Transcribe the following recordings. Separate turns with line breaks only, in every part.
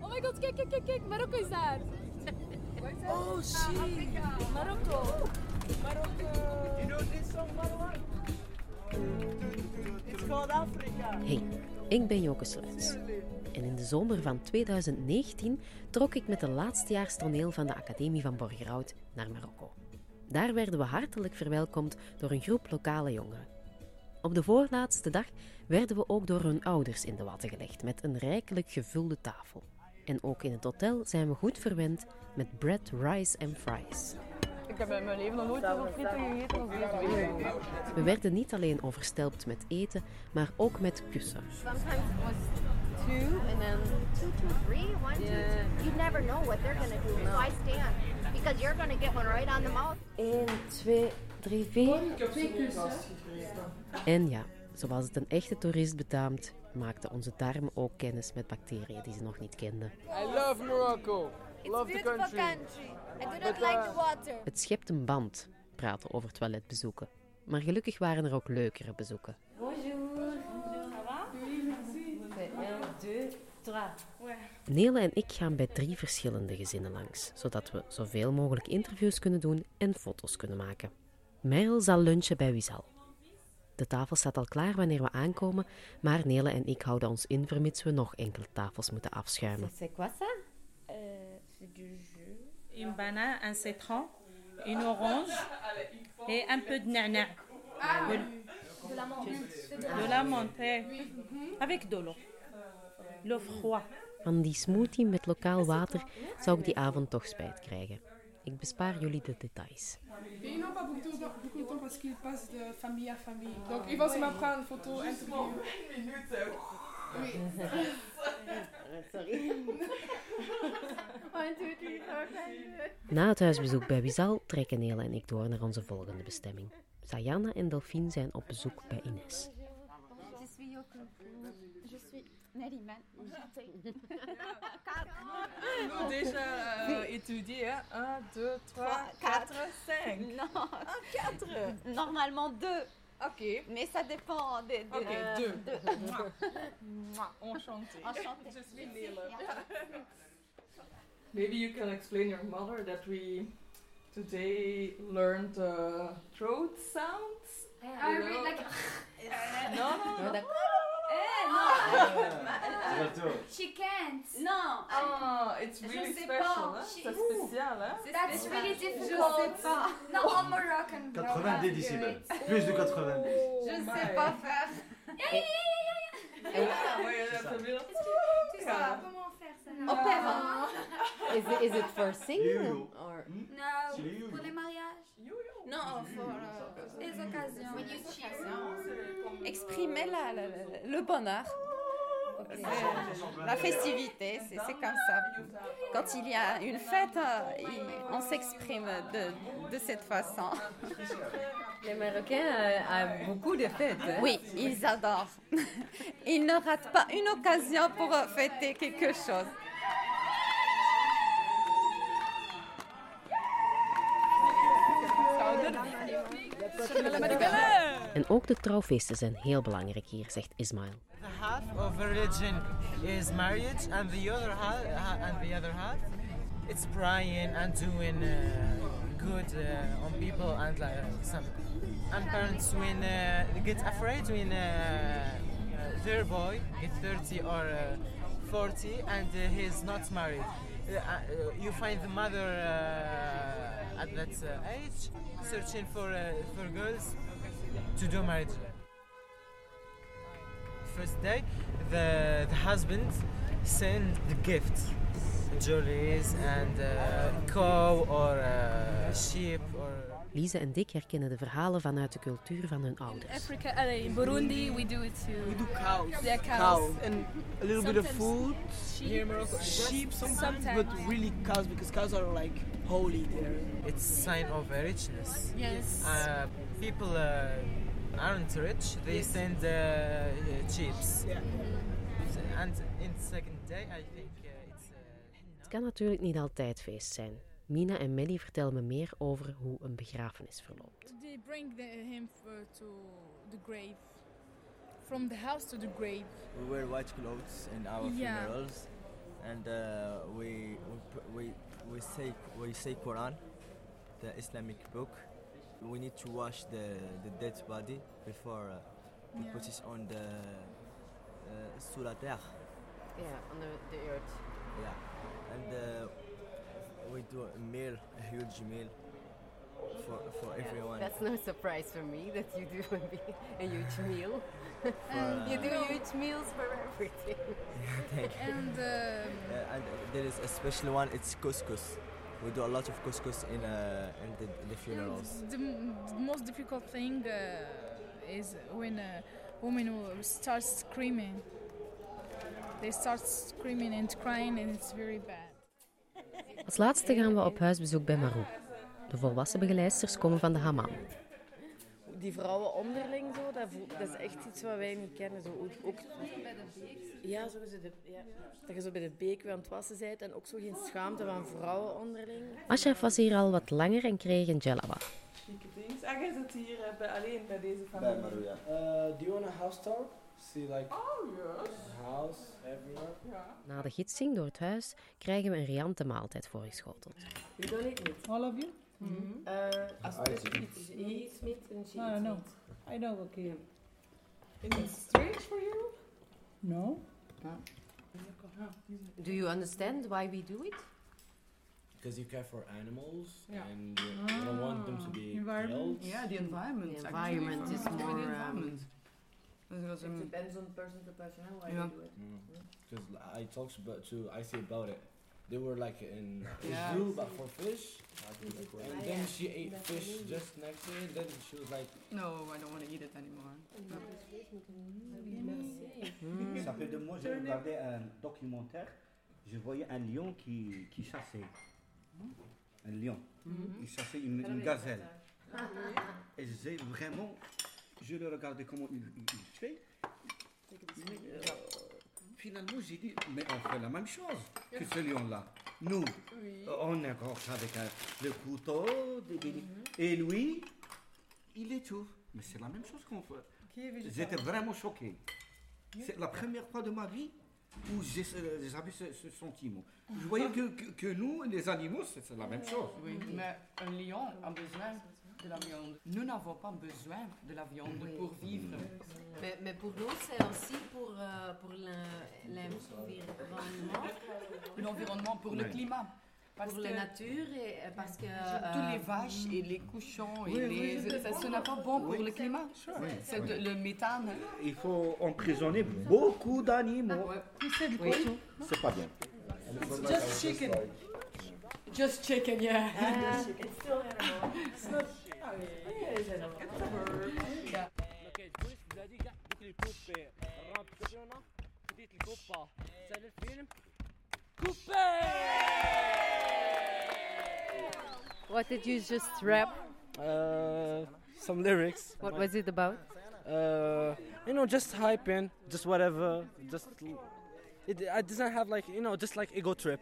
Oh my god, kijk, kijk, kijk, kijk. Marokko is daar.
Oh shit!
Marokko.
You know this song, Marwan? It's called Africa.
Hey, ik ben Joke Sluits. En in de zomer van 2019 trok ik met de laatstejaars toneel van de Academie van Borgerhout naar Marokko. Daar werden we hartelijk verwelkomd door een groep lokale jongeren. Op de voorlaatste dag werden we ook door hun ouders in de watten gelegd met een rijkelijk gevulde tafel. En ook in het hotel zijn we goed verwend met bread, rice en fries.
Ik heb in mijn leven nog nooit zoveel frieten gegeten als deze.
We werden niet alleen overstelpt met eten, maar ook met kussen.
Sometimes it was two and then two, two, three, one, two, two. You never know what they're gonna do. So I stand because you're gonna get one right on the mouth.
1, 2, 3, 4. En ja, zoals het een echte toerist betaamt, maakten onze darmen ook kennis met bacteriën die ze nog niet kenden.
I love Morocco. love the country.
I do not like the water.
Het schept een band, praten over toiletbezoeken. Maar gelukkig waren er ook leukere bezoeken. Nele en ik gaan bij drie verschillende gezinnen langs, zodat we zoveel mogelijk interviews kunnen doen en foto's kunnen maken. Merel zal lunchen bij Wizal. De tafel staat al klaar wanneer we aankomen, maar Nele en ik houden ons in vermits we nog enkele tafels moeten afschuimen.
C'est quoi ça?
une banane, un citron, une orange et un peu de nana.
De la menthe.
De la menthe avec de l'eau. L'eau froide.
Van die smoothie met lokaal water zou ik die avond toch spijt krijgen. Ik bespaar jullie de details.
Parce qu'ils passent de famille à famille. Donc ils vont se mettre prendre une photo, interview. Oui.
Five.
Na het huisbezoek bij Wizal trekken Nele en ik door naar onze volgende bestemming. Sayana en Delphine zijn op bezoek bij Ines.
Enchantée.
Nous déjà euh, étudié, hein? 1, 2, 3, 4, 5.
Non,
4.
normalement deux.
Ok.
Mais ça dépend des. des-
Ok,
euh,
deux.
deux.
Mouah, Enchanté.
Enchantée.
Je suis.
Ja.
Maybe you can explain your mother that we today learned uh, throat sounds?
I read like
No, no, no.
She can't.
Non.
Oh, it's
Je
really
sais
special,
pas.
hein?
She-
C'est spécial, hein?
That's really
Je
difficult.
sais pas.
Not all Moroccan. girls
90
have to do
décibels.
it.
Plus de 90.
Je
Oh
sais
my.
pas faire.
Ah, ouais, ça
Opéra.
Is it, is it for singing or?
No,
les yo-yo.
pour les mariages,
Non, pour euh,
les occasions.
When you cheer. exprimer la, la- la- le bonheur. C'est La festivité, c'est comme ça. Quand il y a une fête, euh, on s'exprime de, de cette façon.
Les Marocains euh, ont beaucoup de fêtes. hein?
Oui, ils adorent. Ils ne ratent pas une occasion pour euh, fêter quelque chose.
En ook de trouwfeesten zijn heel belangrijk hier, zegt Ismail.
The half of religion is marriage, and the other half, and the other half, it's praying and doing uh, good uh, on people and like some. And parents when uh, get afraid when uh, their boy get 30 or uh, 40 and uh, he's not married. Uh, uh, you find the mother uh, at that uh, age searching for uh, for girls to do marriage first day, the, the husband send the gift, jewelries and uh, cow or uh, sheep or.
Lise en Dick herkennen de verhalen vanuit de cultuur van hun ouders.
Africa, uh, in Burundi, we do it too.
We do cows.
Yeah, cows.
Cows. And a little bit of food. Here in Morocco. Sheep sometimes,
Sometimes.
but really cows because cows are like holy there.
It's sign of uh, richness.
Yes.
Uh, people uh, aren't rich. They send uh, chips.
Yeah.
And in the second day, I think uh, it's. Uh,
Het kan natuurlijk niet altijd feest zijn. Mina en Melly vertellen me meer over hoe een begrafenis verloopt.
They bring the, him for, to the grave. From the house to the grave.
We wear white clothes in our
Yeah.
funerals. and uh, we, we we we say we say Quran, the Islamic book. We need to wash the the dead body before uh, we
Yeah.
put it on the uh, la terre.
Yeah, on the, the earth.
Yeah, and uh, we do a meal, a huge meal for for
Yeah,
everyone.
That's no surprise for me that you do a, huge meal.
And
you do
uh,
huge meals for everything.
Yeah, Thank you.
And um,
Uh, and there is a special one. It's couscous. We do a lot of couscous in uh, in the, the funerals.
the, m- the most difficult thing uh, is when a woman starts screaming. They start screaming and crying, and it's very bad.
Als laatste gaan we op huisbezoek bij Marou. De volwassen begeleidsters komen van de hammam.
Die vrouwen onderling zo, dat, dat is echt iets wat wij niet kennen. Zo, ook, ook, ja, zo is het, ja, dat je zo bij de beek weer aan het wassen bent en ook zo geen schaamte van vrouwen onderling.
Ashraf was hier al wat langer en kreeg een jellaba.
En jij zit hier eh, bij, alleen bij deze familie?
Uh, do you want a house tour? See like
Oh, yes.
the house everywhere.
Ja.
Na de gidsing door het huis krijgen we een riante maaltijd voorgeschoteld.
You don't eat meat?
All of you?
Uh, als
I
dus
eat
he eats meat and she
I
eats
know.
meat.
I know, okay.
Is it strange for you?
No?
Do you understand why we do it?
Because you care for animals
Yeah.
and you, don't want them to be
Environment.
killed.
Yeah, the environment.
The
actually,
environment is more,
the
um,
environment. Because,
It depends on person to person how why
Yeah.
do it.
Because I talked about to Icy about it. They were like in
Yeah.
zoo, but for fish. And
Ah,
then she ate
That's
fish
amazing.
just next to it. Then she was like,
no, I don't want to eat it anymore.
Hmm.
Ça fait deux mois, j'ai regardé un documentaire. Je voyais un lion qui, qui chassait. Un lion. Il chassait une, une gazelle. Et je disais vraiment, je le regardais comment il, il- il fait. Mais, euh, finalement, j'ai dit, mais on fait la même chose que ce lion-là. Nous, euh, on accroche avec un- le couteau. des- des- Et lui, il étouffe. Mais c'est la même chose qu'on fait. J'étais vraiment choqué. C'est la première fois de ma vie où j'avais ce, ce sentiment. Je voyais que, que, que nous, les animaux, c'est c'est la même chose.
Oui, mais un lion a besoin de la viande. Nous n'avons pas besoin de la viande
Oui.
pour vivre.
Mais, mais pour nous, c'est aussi pour, euh, pour l'en- l'environnement,
L'environnement, pour le climat. Parce
pour
que
la nature et euh, parce que...
tous
euh,
les vaches et les cochons, et
Oui,
les,
oui.
ça, ce n'est pas bon pour
Oui.
le climat. C'est le méthane.
Il faut emprisonner beaucoup d'animaux.
C'est du cochon.
C'est pas bien.
Just chicken.
Just chicken, yeah.
Ah, it's still animal. It's not. Oh, yeah, it's animal.
اوكي تقول زادي قاعد دوك لي كوبي الرامب كوبيونا بديت الكوبا سال الفيلم
What did you just rap?
Uh, some lyrics.
What was it about?
Uh, you know, just hyping, just whatever, just. It, it doesn't have like you know, just like ego trip.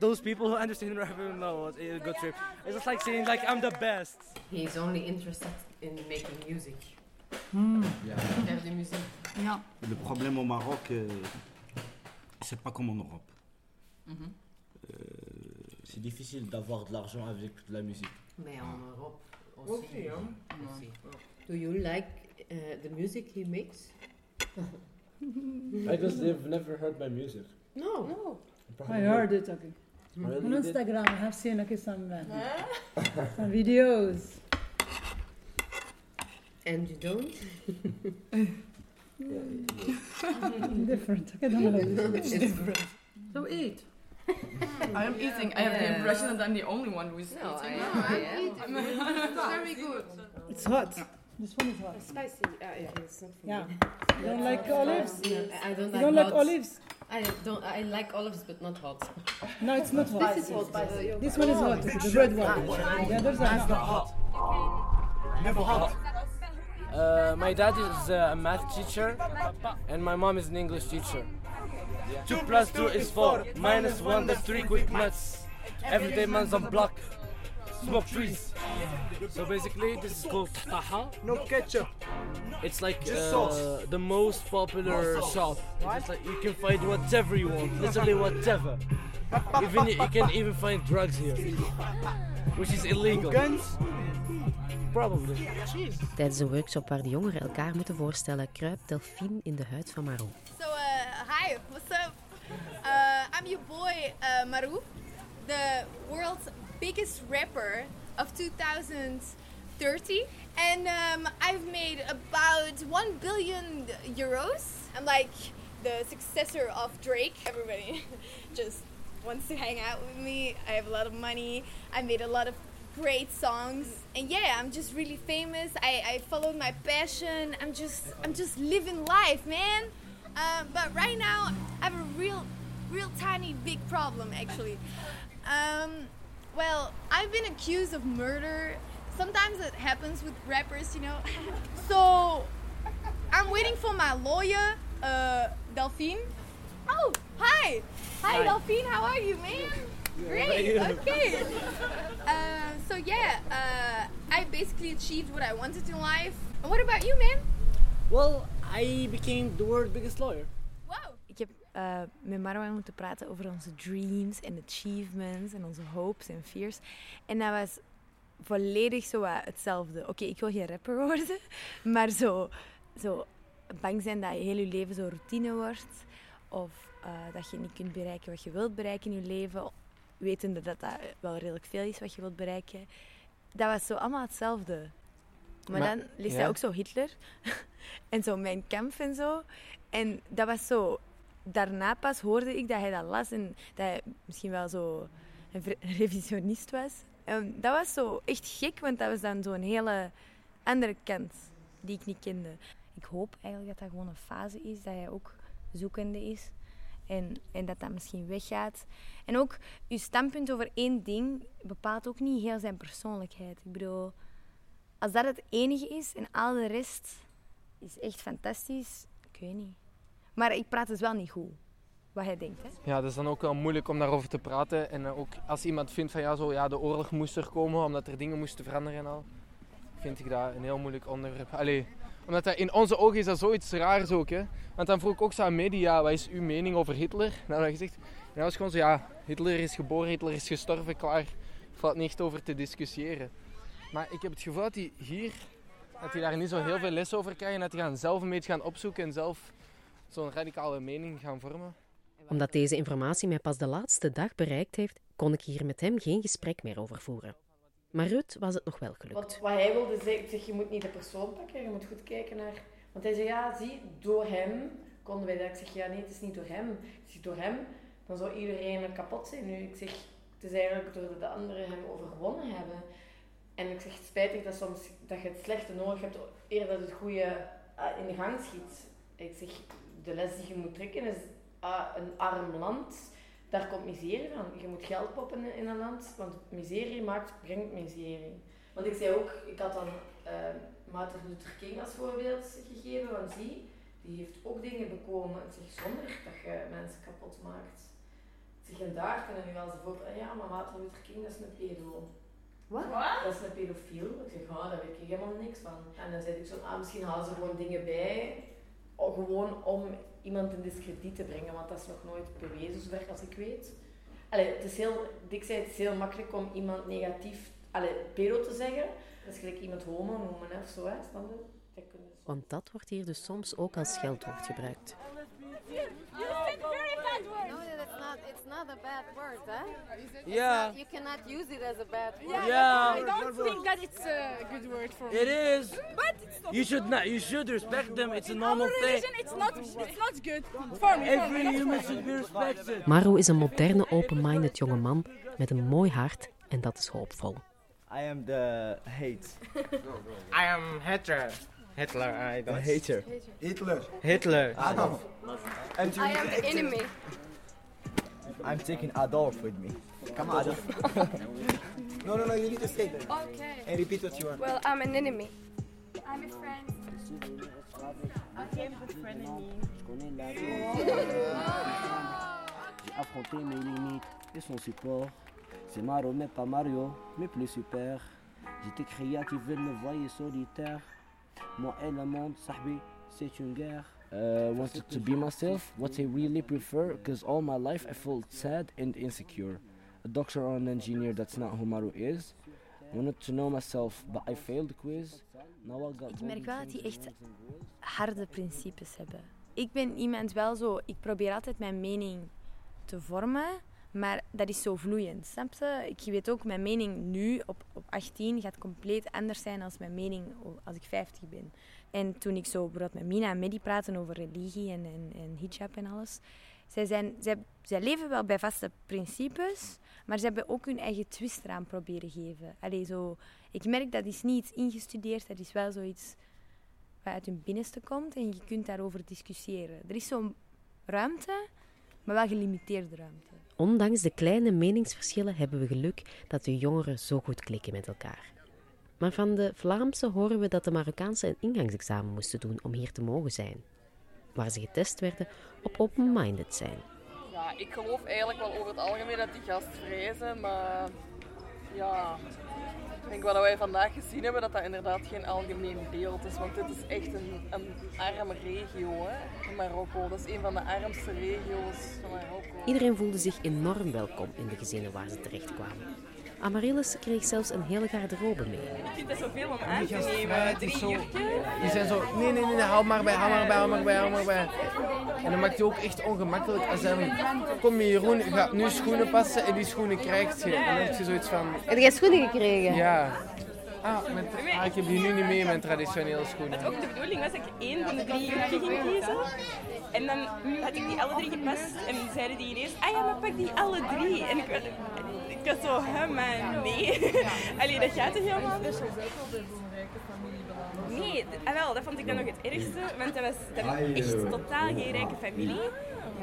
Those people who understand rap know what ego trip. It's just like saying like I'm the best.
He is only interested in making music.
Yeah.
Faire de musique.
Ja.
Le problème au Maroc, euh, c'est pas comme en Europe.
Mhm.
c'est difficile d'avoir de l'argent avec de la musique.
Mais en Europe aussi.
Aussi, hein.
Aussi. Do you like uh, the music he makes?
I guess they've never heard my music.
No.
No.
I heard it, okay.
Really
On
did?
Instagram, I have seen okay, some, uh, some videos.
And you don't?
Different. Okay, don't know.
It's different.
So eat. I am eating. I have the
Yeah.
impression that I'm the only one who is
No,
eating.
I- I am.
It's very good.
It's hot. This one is hot.
Spicy. Ah, yeah, it's not for
Yeah.
me.
You don't like olives?
I don't
You don't like olives?
I don't. I like olives, but not hot.
No, it's not hot.
This is hot. Spicy.
This one is hot. The red one. The others are not hot.
Never hot. Uh, my dad is uh, a math teacher, and my mom is an English teacher. Two plus two is four. Minus one, that's three quick maths. Everyday man's on block. Smoke trees. So basically, this is called tahtaha.
No ketchup.
It's like uh, the most popular shop. It's like you can find whatever you want, literally whatever. even you can even find drugs here, which is illegal.
Guns?
Probably.
Tijdens een workshop waar de jongeren elkaar moeten voorstellen, kruipt Delphine in de huid van Marou.
So, uh, hi, what's up? Uh, I'm your boy, uh, Maru, the world's biggest rapper of 2030. And um, I've made about 1 billion euros. I'm like the successor of Drake. Everybody just wants to hang out with me. I have a lot of money. I made a lot of great songs. And yeah, I'm just really famous. I, I followed my passion. I'm just I'm just living life, man. Um, but right now, I have a real, real tiny big problem actually. Um, well, I've been accused of murder. Sometimes it happens with rappers, you know. so I'm waiting for my lawyer, uh, Delphine. Oh, hi. Hi,
Hi.
Delphine. How are you, man? Great.
How are you?
Okay. Uh, so yeah, uh, I basically achieved what I wanted in life. And what about you, man?
Well, I became the world's biggest lawyer.
Ik heb eh, met Marwan moeten praten over onze dreams en achievements en onze hopes en fears. En dat was volledig zo wat hetzelfde. Oké, ik wil geen rapper worden, maar zo, zo bang zijn dat je heel je leven zo routine wordt. Of eh, dat je niet kunt bereiken wat je wilt bereiken in je leven. Wetende dat dat wel redelijk veel is wat je wilt bereiken. Dat was zo allemaal hetzelfde. Maar,
Maar-
dan leest
ja.
hij ook zo Hitler. en zo mijn kamp en zo. En dat was zo... Daarna pas hoorde ik dat hij dat las en dat hij misschien wel zo een revisionist was. En dat was zo echt gek, want dat was dan zo'n hele andere kant die ik niet kende. Ik hoop eigenlijk dat dat gewoon een fase is, dat hij ook zoekende is. En, en dat dat misschien weggaat. En ook, je standpunt over één ding bepaalt ook niet heel zijn persoonlijkheid. Ik bedoel, als dat het enige is en al de rest is echt fantastisch, ik weet niet. Maar ik praat dus wel niet goed, wat hij denkt. Hè?
Ja, dat is dan ook wel moeilijk om daarover te praten. En eh, ook als iemand vindt van ja, zo, ja, de oorlog moest er komen omdat er dingen moesten veranderen en al. Vind ik dat een heel moeilijk onderwerp. Allee, omdat dat in onze ogen is dat zoiets raars ook. Hè? Want dan vroeg ik ook zo aan media, wat is uw mening over Hitler? Nou, dat gezegd, en dat was gewoon zo, ja, Hitler is geboren, Hitler is gestorven, klaar. Valt niet echt over te discussiëren. Maar ik heb het gevoel dat hij hier, dat hij daar niet zo heel veel les over krijgt. En dat hij zelf een beetje gaan opzoeken en zelf zo'n radicale mening gaan vormen.
Omdat deze informatie mij pas de laatste dag bereikt heeft, kon ik hier met hem geen gesprek meer over voeren. Maar Ruud was het nog wel gelukt.
Wat hij wilde zeggen, ik zeg, je moet niet de persoon pakken, je moet goed kijken naar... Want hij zei, ja, zie, door hem konden wij dat. Ik zeg, ja, nee, het is niet door hem. Ik zeg, door hem, dan zou iedereen kapot zijn nu. Ik zeg, het is eigenlijk doordat de anderen hem overwonnen hebben. En ik zeg, het is spijtig dat, soms, dat je het slechte nodig hebt, eerder dat het goede ah, in de gang schiet. Ik zeg, de les die je moet trekken is, een arm land, daar komt miserie van. Je moet geld poppen in een land, want miserie maakt, brengt miserie. Want ik zei ook, ik had dan eh, Martin Luther King als voorbeeld gegeven, want zie, die heeft ook dingen bekomen. Ik zeg, zonder dat je mensen kapot maakt. Ik zeg, en daar kunnen nu wel eens voor, ah ja, maar Martin Luther King, dat is een pedo.
Wat?
Dat is een pedofiel. Ik zeg, ah, daar weet ik helemaal niks van. En dan zei ik zo, ah, misschien halen ze gewoon dingen bij, gewoon om iemand in discrediet te brengen, want dat is nog nooit bewezen, zover als ik weet. Allee, het is heel, ik zei, het is heel makkelijk om iemand negatief, allee, pedo te zeggen. Dat is gelijk iemand homo noemen of zo, hè,
Want dat wordt hier dus soms ook als scheldwoord gebruikt.
No, that's not. It's not a bad word, huh?
Yeah.
not- you cannot use it as a bad word.
Yeah,
Yeah.
I don't think that it's a good word for me.
It is.
But it's not.
You should not. You should respect them. It's a
In
normal thing.
religion, it's not. It's not good for me.
Every human should be respected.
Maru is een moderne, open-minded jonge man met een mooi hart en dat is hoopvol.
I am the hate.
I am Hitler. Hitler, I
The
don't.
hater.
Hitler.
Hitler.
Adolf. And
I am the enemy.
I'm taking Adolf with me. Come on, Adolf.
no, no, no, you need to stay there.
Okay.
And repeat what you want.
Well, I'm an enemy.
I'm a friend.
Okay, I'm a friend
J'ai affronté mes limites et son support. C'est Mario, mais pas Mario, mais plus super. J'étais créatif, elle me voyait solitaire. Moi et le monde, sahbi, c'est une guerre.
Uh, wanted to be myself, what I really prefer, because all my life I felt sad and insecure. A doctor or an engineer, that's not who Maru is. Wanted to know myself, but I failed the quiz. Now I got
Ik merk wel dat die echt harde principes hebben. Ik ben iemand wel zo, ik probeer altijd mijn mening te vormen, maar dat is zo vloeiend, snap je? Ik weet ook, mijn mening nu op, op 18 gaat compleet anders zijn dan mijn mening als ik 50 ben. En toen ik zo bijvoorbeeld met Mina en Medi praten over religie en, en, en hijab en alles, zij, zijn, zij, zij leven wel bij vaste principes, maar ze hebben ook hun eigen twist eraan proberen geven. Allee, zo, ik merk dat is niet iets ingestudeerd, dat is wel zoiets wat uit hun binnenste komt en je kunt daarover discussiëren. Er is zo'n ruimte, maar wel gelimiteerde ruimte.
Ondanks de kleine meningsverschillen hebben we geluk dat de jongeren zo goed klikken met elkaar. Maar van de Vlaamse horen we dat de Marokkaanse een ingangsexamen moesten doen om hier te mogen zijn. Waar ze getest werden op open-minded zijn.
Ja, ik geloof eigenlijk wel over het algemeen dat die gastvrij zijn, maar ja, wat wij vandaag gezien hebben, dat dat inderdaad geen algemeen beeld is. Want dit is echt een, een arme regio hè, in Marokko. Dat is een van de armste regio's van Marokko.
Iedereen voelde zich enorm welkom in de gezinnen waar ze terechtkwamen. Amaryllis kreeg zelfs een hele garderobe mee.
Ik vind dat zoveel om aan
Die
te nemen. Drie
zo-. Die zijn zo, nee, nee, nee, nee, hou maar bij, hou maar bij, hou maar bij, hou maar bij. En dan maakt hij ook echt ongemakkelijk. Als hij kom Jeroen, je gaat nu schoenen passen en die schoenen krijgt je. En dan heb je zoiets van...
Heb jij schoenen gekregen?
Ja. Ah, met, ah, ik heb die nu niet mee, mijn traditionele schoenen.
Wat ook de bedoeling was dat ik één van de drie jurken ging kiezen. En dan had ik die alle drie gepast en zeiden die ineens, ah ja, maar pak die alle drie. En ik, was- ik was zo, hè, maar nee. Allee, dat gaat toch helemaal niet? Nee, ah, wel, dat vond ik dan nog het ergste, want dat was, dat was echt totaal geen rijke familie.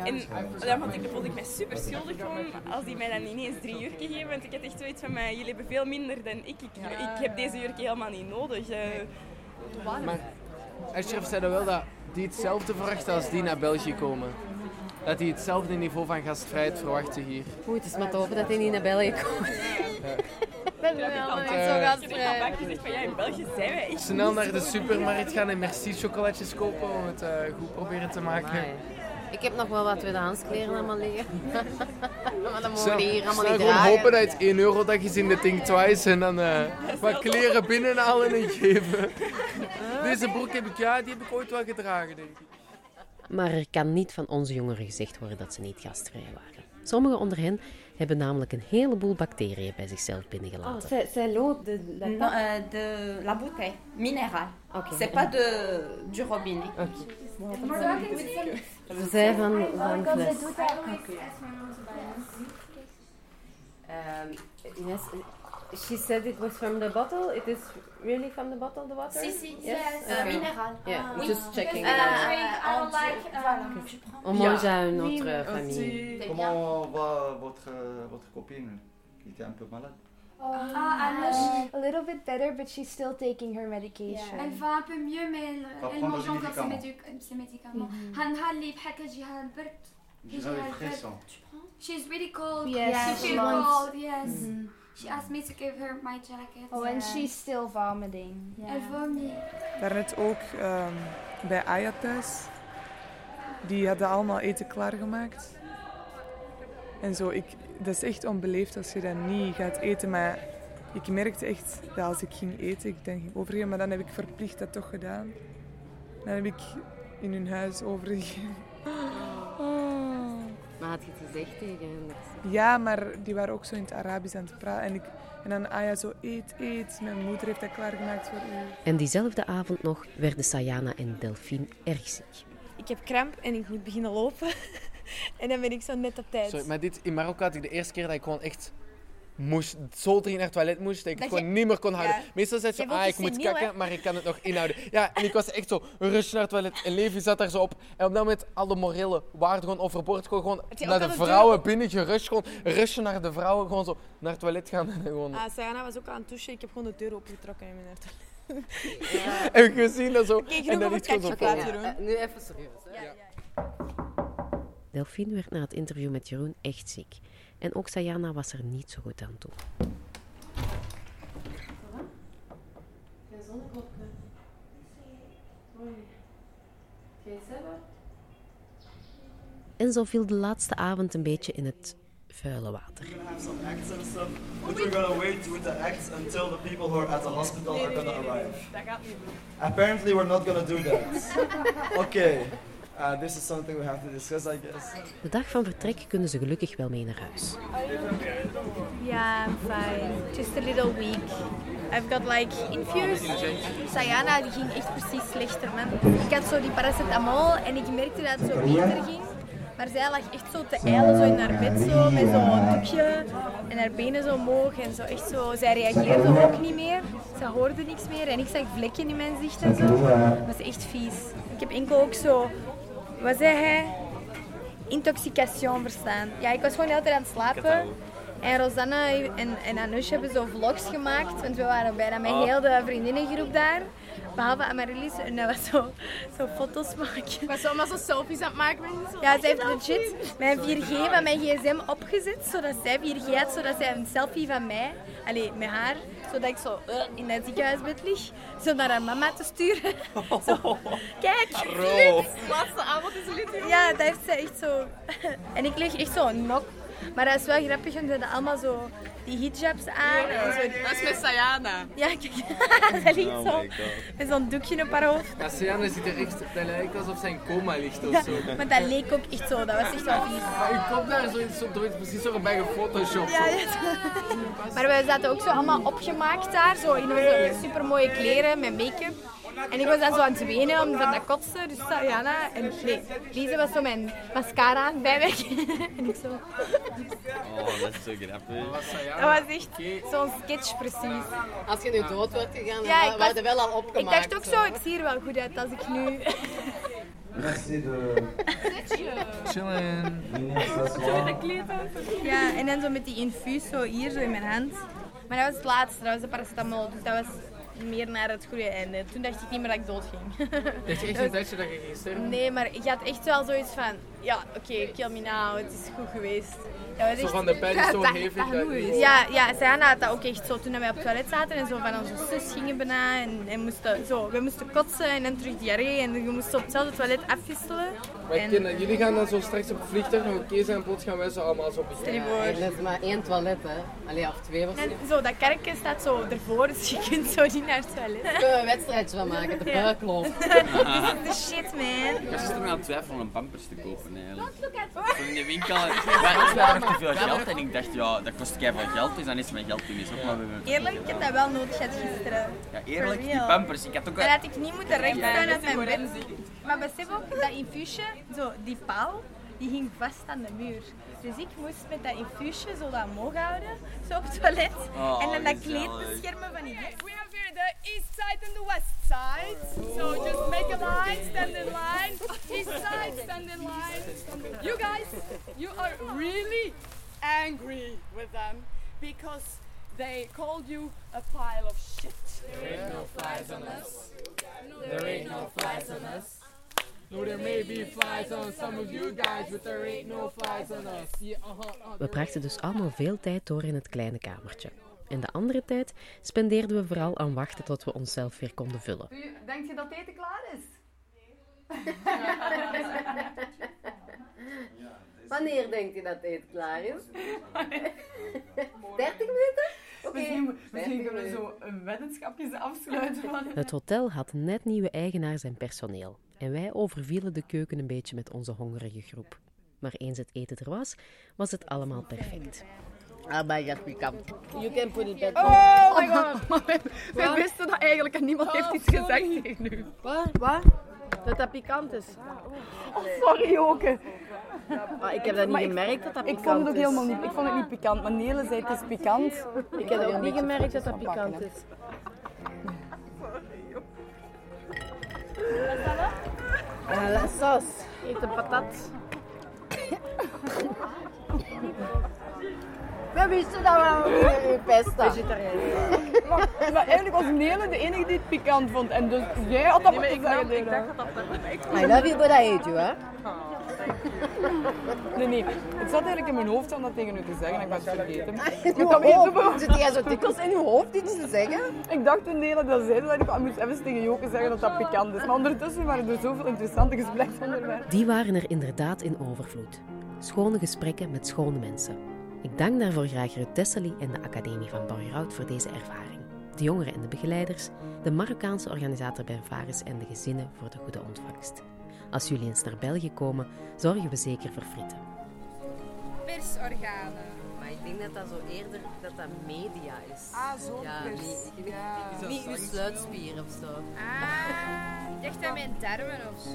En dan vond ik, voelde ik mij super schuldig van als die mij dan ineens drie jurken geven. Want ik had echt zoiets van, mij, jullie hebben veel minder dan ik. Ik, ik heb deze jurken helemaal niet nodig. eh.
Maar Ashraf zei dan wel dat die hetzelfde verwachten als die naar België komen. Dat die hetzelfde niveau van gastvrijheid verwachten hier.
Goed, het is maar te hopen dat hij niet naar België komt.
Dat
niet
niet
zo
gezegd van, ja, in België zijn wij echt
Snel naar de supermarkt gaan en merci chocolaatjes kopen om het eh, goed proberen te maken.
Amai. Ik heb nog wel wat tweedehands kleren allemaal liggen. maar dat mogen we hier allemaal niet
gewoon
dragen.
hopen dat het 1 euro dat is in de Think Twice en dan eh, wat kleren binnenhalen en geven. Deze broek heb ik, ja, die heb ik ooit wel gedragen, denk ik.
Maar er kan niet van onze jongeren gezegd worden dat ze niet gastvrij waren. Sommigen onder hen hebben namelijk een heleboel bacteriën bij zichzelf binnengelaten.
c'est l'eau de la non, euh, de la bouteille minérale. C'est pas de, du robinet.
Ze zei van, van fles.
Um, yes, She said it was from the bottle. It is really from the bottle, the water?
Si, si.
Yes,
uh, uh, mineral.
Yeah,
oui.
just checking.
Uh, uh, like, um,
on mange à une autre famille.
Comment va votre, votre copine qui était un peu malade?
Oh, ah, euh, a little bit better, but she's still taking her medication.
Elle va un peu mieux, mais elle, elle mange encore ses,
médicaments.
Euh, mm-hmm. Hanha, les
paquets,
j'ai
un
Tu
prends?
She's really cold.
Yes.
Cold, yes.
Mm-hmm.
She asked me to give her my jacket.
Oh, and she's still vomiting.
Elle vomit.
Daarnet ook ehm, bij Aya thuis. Die hadden allemaal eten klaargemaakt. En zo, ik, dat is echt onbeleefd als je dat niet gaat eten. Maar ik merkte echt dat als ik ging eten, ik dan ging overgeven. Maar dan heb ik verplicht dat toch gedaan. Dan heb ik in hun huis overgegeven.
Maar had je het gezegd tegen hen?
Ja, maar die waren ook zo in het Arabisch aan het praten. En, ik, en dan Aya zo, eet, eet. Mijn moeder heeft dat klaargemaakt voor u.
En diezelfde avond nog werden Sayana en Delphine erg ziek.
Ik heb kramp en ik moet beginnen lopen. en dan ben ik zo net op tijd.
Sorry, maar dit, in Marokko had ik de eerste keer dat ik gewoon echt moest, zo dringend naar het toilet moest, dat ik het gewoon
je-
niet meer kon houden.
Ja.
Meestal zei
wilt
ah, ik moet kakken,
hè?
maar ik kan het nog inhouden. Ja, en ik was echt zo, rush naar het toilet. En Levi zat daar zo op. En op dat moment, alle morele waarden gewoon overboord. Gewoon, gewoon naar de vrouwen binnen gerust. Gewoon rushen naar de vrouwen. Gewoon zo naar het toilet gaan. En gewoon...
Ah, Sayana was ook aan het douchen. Ik heb gewoon de deur opengetrokken en ben naar het
Heb ik gezien dat zo.
Genoeg
en dan ligt gewoon zo
we doen.
Nu even serieus. Hè?
Delphine werd na het interview met Jeroen echt ziek. En ook Sayana was er niet zo goed aan toe. En zo viel de laatste avond een beetje in het vuile water.
We're have some acts and stuff, but we're gonna wait with the acts until the people who are at the hospital are gonna arrive. Apparently we're not gonna do that. Oké. Okay uh, this is something we have to discuss, I guess.
De dag van vertrek kunnen ze gelukkig wel mee naar huis.
Yeah, I'm fine. Just a little weak. I've got like infused. Sayana die ging echt precies slechter, man. Ik had zo die paracetamol en ik merkte dat het zo beter ging. Maar zij lag echt zo te eilen, zo in haar bed, zo, met zo'n doekje en haar benen zo omhoog. En zo echt zo, zij reageerde ook niet meer. Ze hoorde niks meer en ik zag vlekken in mijn zicht en zo. Dat is echt vies. Ik heb enkel ook zo, wat zei hij? Intoxication verstaan. Ja, ik was gewoon de hele tijd aan het slapen. En Rosanna en, en Anoush hebben zo vlogs gemaakt, want we waren bijna met
Oh.
heel de vriendinnengroep daar. Behalve Amaryllis, en dat was zo, zo foto's maken. Ik
was allemaal zo selfies aan het maken.
Ja, ze heeft legit mijn 4G van mijn gsm opgezet, zodat zij 4G had, zodat zij een selfie van mij, allee, met haar, zodat ik zo eh, in dat ziekenhuisbed lig, zo naar haar mama te sturen. Zo, kijk. Lit.
Laatste avond is Lit.
Ja, dat heeft zij echt zo. En ik lig echt zo een nok. Maar dat is wel grappig, want ze hadden allemaal zo die hijabs aan. En zo die...
Dat is met Sayana.
Ja, kijk. Zij ligt
Oh
zo met zo'n doekje op haar hoofd.
Ja, Sienna ziet er echt, dat lijkt alsof zij in coma ligt of zo.
Maar dat leek ook echt zo, dat was echt wel vies.
Maar ik kom daar zo, door precies zo bij gefotoshopt.
Ja, ja. Maar we zaten ook zo allemaal opgemaakt daar, zo in onze super mooie kleren met make-up. En ik was dan zo aan het wenen om van dat kotsen, dus Sayana en nee, Lise was zo mijn mascara het bijwerken. en ik zo.
Oh, dat is zo grappig.
Dat was echt zo'n sketch precies.
Als je nu dood wordt gegaan,
Ja,
dan
was-
wel al opgemaakt.
Ik dacht ook zo, ik zie er wel goed uit als ik nu.
Merci de.
Chillen.
Ja, en dan zo met die infuus zo hier zo in mijn hand. Maar dat was het laatste, dat was de paracetamol, dus dat was meer naar het goede einde. Toen dacht ik niet meer dat ik dood ging.
Het is echt tijdje dat je ging sterven.
Nee, maar ik had echt wel zoiets van, ja, oké, kill me now, het is goed geweest. Dat was
Zo
echt...
van de pijn is zo hevig dat
Ja, ja, Sayana had dat ook echt zo toen wij op het toilet zaten en zo van onze zus gingen bijna en, en moesten, zo, we moesten kotsen en dan terug diarree en je moest op hetzelfde toilet afwisselen.
Maar
En-
kinderen, jullie gaan dan zo straks op het vliegtuig nog oké zijn en plots gaan wij zo allemaal zo
voor.
En dat is maar één toilet, hè. Allee, of twee
En
waarschijnlijk.
zo, dat kerkje staat zo ervoor, dus je kunt zo niet naar het toilet.
Daar kunnen we een wedstrijdje van maken, de
Ja.
buikloof.
This is the shit, man.
Ik was gisteren aan het twijfelen om pampers te kopen eigenlijk. In de winkel. Maar ik had nog te veel geld en ik dacht, ja, dat kost keihard geld, dus dan is mijn geld toen eens op. Maar we hebben...
Eerlijk, ik heb dat wel nodig gehad gisteren.
Ja, eerlijk, die pampers. Ik had ook wel...
had ik niet moeten rechtstaan uit mijn bed. Maar besef ook, dat infuusje, zo, die paal, die ging vast aan de muur. Dus ik moest met dat infuusje zo dat omhoog houden, zo op het toilet.
Oh,
en dan dat kleed beschermen van die rest.
We have here the east side and the west side. So just make a line, stand in line. East side, stand in line. You guys, you are really angry with them because they called you a pile of shit.
There ain't no flies on us. There ain't no flies on us.
We brachten dus allemaal veel tijd door in het kleine kamertje. En de andere tijd spendeerden we vooral aan wachten tot we onszelf weer konden vullen.
Denk je dat het eten klaar is?
Wanneer denkt u dat het eten klaar is? 30 minuten? Oké.
Misschien,
30
misschien kunnen we zo een weddenschapje afsluiten. Van...
Het hotel had net nieuwe eigenaars en personeel. En wij overvielen de keuken een beetje met onze hongerige groep. Maar eens het eten er was, was het allemaal perfect.
Ah, god, pikant. You can put it back.
Oh my god. Maar
Wat?
wisten dat eigenlijk en niemand heeft iets gezegd tegen u.
Wat? Wat? Dat dat pikant is.
Oh, sorry Joke.
Ah, ik heb dat niet
Maar ik-
gemerkt dat dat
Ik
pikant
vond het ook
is.
helemaal niet, ik vond het niet pikant, maar Nele zei het is pikant.
Ik heb ook niet gemerkt dat dat pikant is. Ah, la saus. Eet de patat. We wisten dat we u pesten.
Maar, maar eigenlijk was Nele de enige die het pikant vond. En dus jij had dat
Nee, maar
moeten
ik
zeggen.
dacht- ik dacht dat dat
I love you, but I hate you, hè?
Nee, nee. Het zat eigenlijk in mijn hoofd om dat tegen u te zeggen en ik was het vergeten. In weten hoofd? Zit jij zo dikwijls in uw hoofd iets te zeggen? Ik dacht toen dat dat zei, dat ik ik moest even tegen Joke zeggen dat dat pikant is. Maar ondertussen waren er zoveel interessante gespreksonderwerpen.
Die waren er inderdaad in overvloed. Schone gesprekken met schone mensen. Ik dank daarvoor graag Ruud Tessely en de Academie van Borgerhout voor deze ervaring. De jongeren en de begeleiders, de Marokkaanse organisator Benvaris en de gezinnen voor de goede ontvangst. Als jullie eens naar België komen, zorgen we zeker voor frieten.
Persorganen.
Maar ik denk dat dat zo eerder dat dat media is.
Ah, zo
Ja,
pers.
niet,
Ja.
niet uw sluitspier of zo.
Ah, ik dacht aan mijn darmen of zo.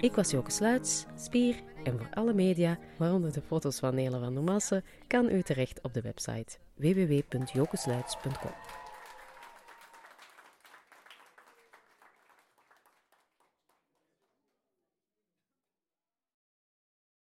Ik was Joke Sluits, spier, en voor alle media, waaronder de foto's van Nele van der Massen, kan u terecht op de website www.jokesluits.com.